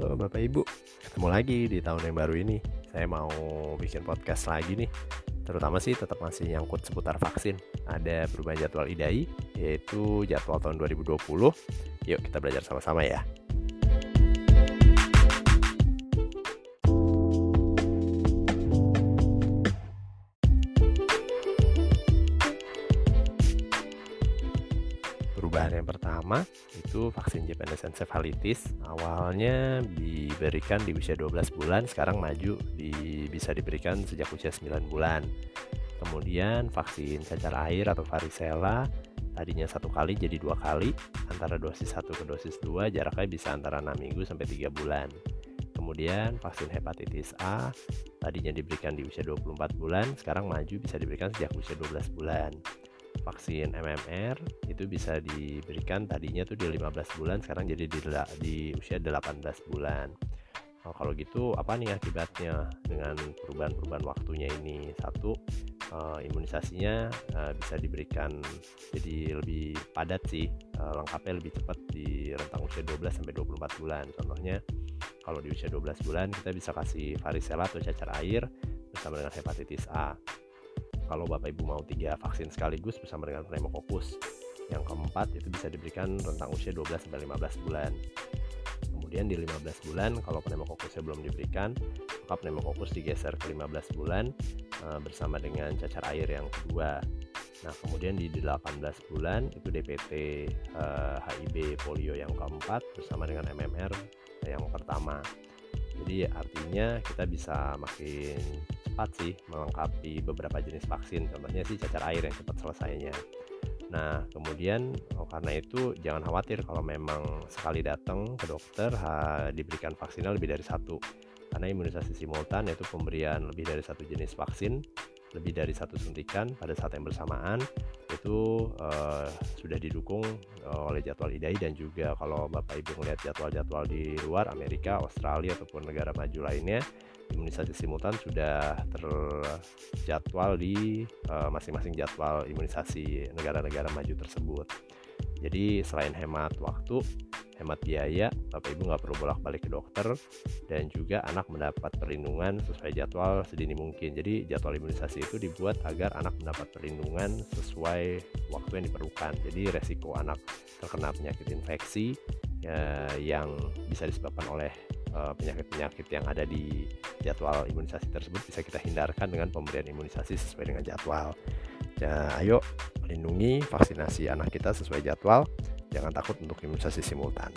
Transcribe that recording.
Halo Bapak Ibu, ketemu lagi di tahun yang baru ini. Saya mau bikin podcast lagi nih. Terutama sih tetap masih nyangkut seputar vaksin. Ada perubahan jadwal IDAI, yaitu jadwal tahun 2020. Yuk kita belajar sama-sama ya. Perubahan yang pertama itu vaksin Japanese encephalitis awalnya diberikan di usia 12 bulan, sekarang maju di, bisa diberikan sejak usia 9 bulan. Kemudian vaksin cacar air atau varicella tadinya satu kali jadi dua kali antara dosis 1 ke dosis 2 jaraknya bisa antara 6 minggu sampai 3 bulan. Kemudian vaksin hepatitis A tadinya diberikan di usia 24 bulan, sekarang maju bisa diberikan sejak usia 12 bulan vaksin MMR itu bisa diberikan tadinya tuh di 15 bulan sekarang jadi di, di usia 18 bulan. Nah, kalau gitu apa nih akibatnya dengan perubahan-perubahan waktunya ini? Satu uh, imunisasinya uh, bisa diberikan jadi lebih padat sih. Uh, lengkapnya lebih cepat di rentang usia 12 sampai 24 bulan. Contohnya kalau di usia 12 bulan kita bisa kasih varicella atau cacar air bersama dengan hepatitis A kalau Bapak Ibu mau tiga vaksin sekaligus bersama dengan pneumokokus. Yang keempat itu bisa diberikan rentang usia 12 sampai 15 bulan. Kemudian di 15 bulan kalau pneumokokusnya belum diberikan, maka pneumokokus digeser ke 15 bulan uh, bersama dengan cacar air yang kedua. Nah, kemudian di 18 bulan itu DPT uh, HIV polio yang keempat bersama dengan MMR yang pertama. Jadi artinya kita bisa makin cepat sih melengkapi beberapa jenis vaksin. Contohnya sih cacar air yang cepat selesainya. Nah kemudian oh, karena itu jangan khawatir kalau memang sekali datang ke dokter ha, diberikan vaksinnya lebih dari satu. Karena imunisasi simultan yaitu pemberian lebih dari satu jenis vaksin lebih dari satu suntikan pada saat yang bersamaan itu uh, sudah didukung uh, oleh jadwal IDAI dan juga kalau Bapak Ibu melihat jadwal-jadwal di luar Amerika, Australia ataupun negara maju lainnya imunisasi simultan sudah terjadwal di eh, masing-masing uh, jadwal imunisasi negara-negara maju tersebut. Jadi selain hemat waktu, hemat biaya, Bapak Ibu nggak perlu bolak-balik ke dokter dan juga anak mendapat perlindungan sesuai jadwal sedini mungkin. Jadi jadwal imunisasi itu dibuat agar anak mendapat perlindungan sesuai waktu yang diperlukan. Jadi resiko anak terkena penyakit infeksi ya, yang bisa disebabkan oleh Eh, penyakit-penyakit yang ada di jadwal imunisasi tersebut bisa kita hindarkan dengan pemberian imunisasi sesuai dengan jadwal. Ya, ayo lindungi vaksinasi anak kita sesuai jadwal. Jangan takut untuk imunisasi simultan.